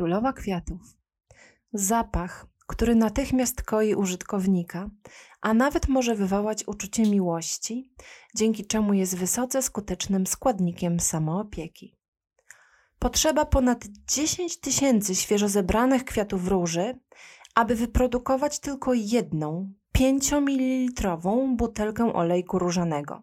królowa kwiatów. Zapach, który natychmiast koi użytkownika, a nawet może wywołać uczucie miłości, dzięki czemu jest wysoce skutecznym składnikiem samoopieki. Potrzeba ponad 10 tysięcy świeżo zebranych kwiatów róży, aby wyprodukować tylko jedną 5 ml butelkę olejku różanego.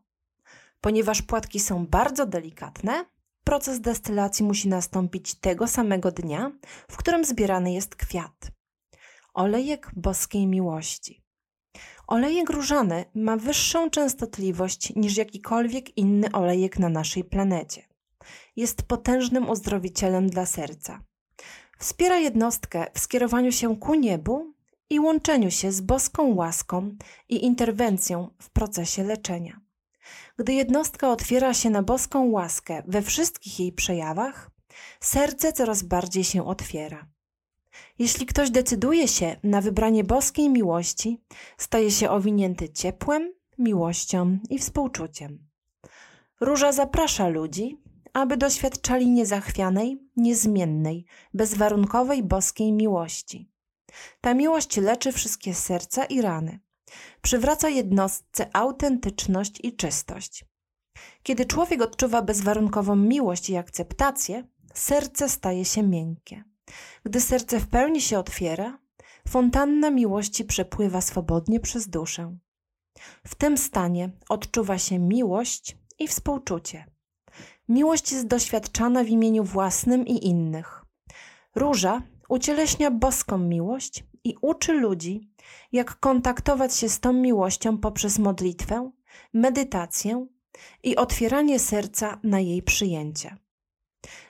Ponieważ płatki są bardzo delikatne, proces destylacji musi nastąpić tego samego dnia, w którym zbierany jest kwiat. Olejek boskiej miłości. Olejek różany ma wyższą częstotliwość niż jakikolwiek inny olejek na naszej planecie. Jest potężnym uzdrowicielem dla serca. Wspiera jednostkę w skierowaniu się ku niebu i łączeniu się z boską łaską i interwencją w procesie leczenia. Gdy jednostka otwiera się na boską łaskę we wszystkich jej przejawach, serce coraz bardziej się otwiera. Jeśli ktoś decyduje się na wybranie boskiej miłości, staje się owinięty ciepłem, miłością i współczuciem. Róża zaprasza ludzi, aby doświadczali niezachwianej, niezmiennej, bezwarunkowej boskiej miłości. Ta miłość leczy wszystkie serca i rany. Przywraca jednostce autentyczność i czystość. Kiedy człowiek odczuwa bezwarunkową miłość i akceptację, serce staje się miękkie. Gdy serce w pełni się otwiera, fontanna miłości przepływa swobodnie przez duszę. W tym stanie odczuwa się miłość i współczucie. Miłość jest doświadczana w imieniu własnym i innych. Róża ucieleśnia boską miłość i uczy ludzi, jak kontaktować się z tą miłością poprzez modlitwę, medytację i otwieranie serca na jej przyjęcie.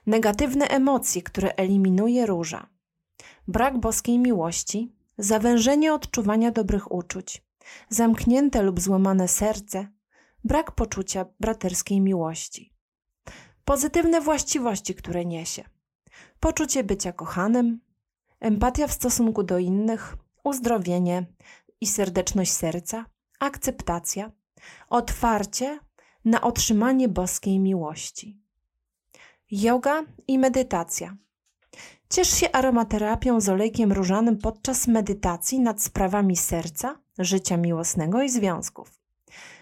Negatywne emocje, które eliminuje róża. Brak boskiej miłości, zawężenie odczuwania dobrych uczuć, zamknięte lub złamane serce, brak poczucia braterskiej miłości. Pozytywne właściwości, które niesie. Poczucie bycia kochanym, empatia w stosunku do innych, uzdrowienie i serdeczność serca, akceptacja, otwarcie na otrzymanie boskiej miłości. Yoga i medytacja. Ciesz się aromaterapią z olejkiem różanym podczas medytacji nad sprawami serca, życia miłosnego i związków.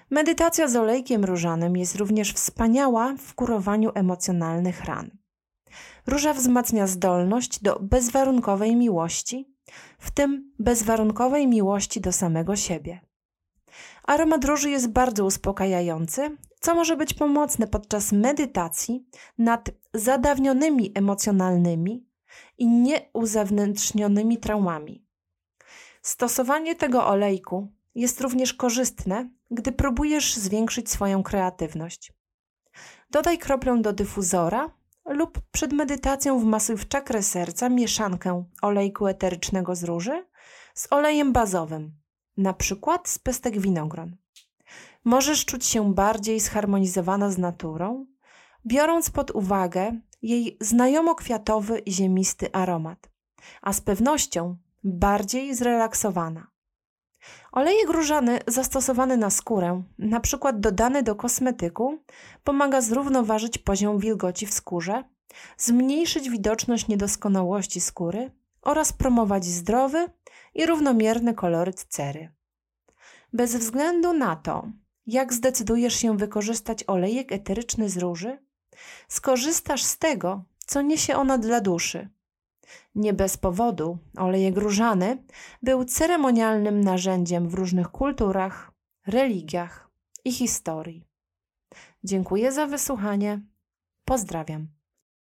Medytacja z olejkiem różanym jest również wspaniała w kurowaniu emocjonalnych ran. Róża wzmacnia zdolność do bezwarunkowej miłości, w tym bezwarunkowej miłości do samego siebie. Aromat róży jest bardzo uspokajający, co może być pomocne podczas medytacji nad zadawnionymi emocjonalnymi i nieuzewnętrznionymi traumami. Stosowanie tego olejku jest również korzystne, gdy próbujesz zwiększyć swoją kreatywność. Dodaj kroplę do dyfuzora lub przed medytacją wmasuj w czakrę serca mieszankę olejku eterycznego z róży z olejem bazowym, na przykład z pestek winogron. Możesz czuć się bardziej zharmonizowana z naturą, biorąc pod uwagę jej znajomo-kwiatowy i ziemisty aromat, a z pewnością bardziej zrelaksowana. Olejek różany zastosowany na skórę, na przykład dodany do kosmetyku, pomaga zrównoważyć poziom wilgoci w skórze, zmniejszyć widoczność niedoskonałości skóry oraz promować zdrowy i równomierny koloryt cery. Bez względu na to, jak zdecydujesz się wykorzystać olejek eteryczny z róży, skorzystasz z tego, co niesie ona dla duszy. Nie bez powodu olejek różany był ceremonialnym narzędziem w różnych kulturach, religiach i historii. Dziękuję za wysłuchanie. Pozdrawiam.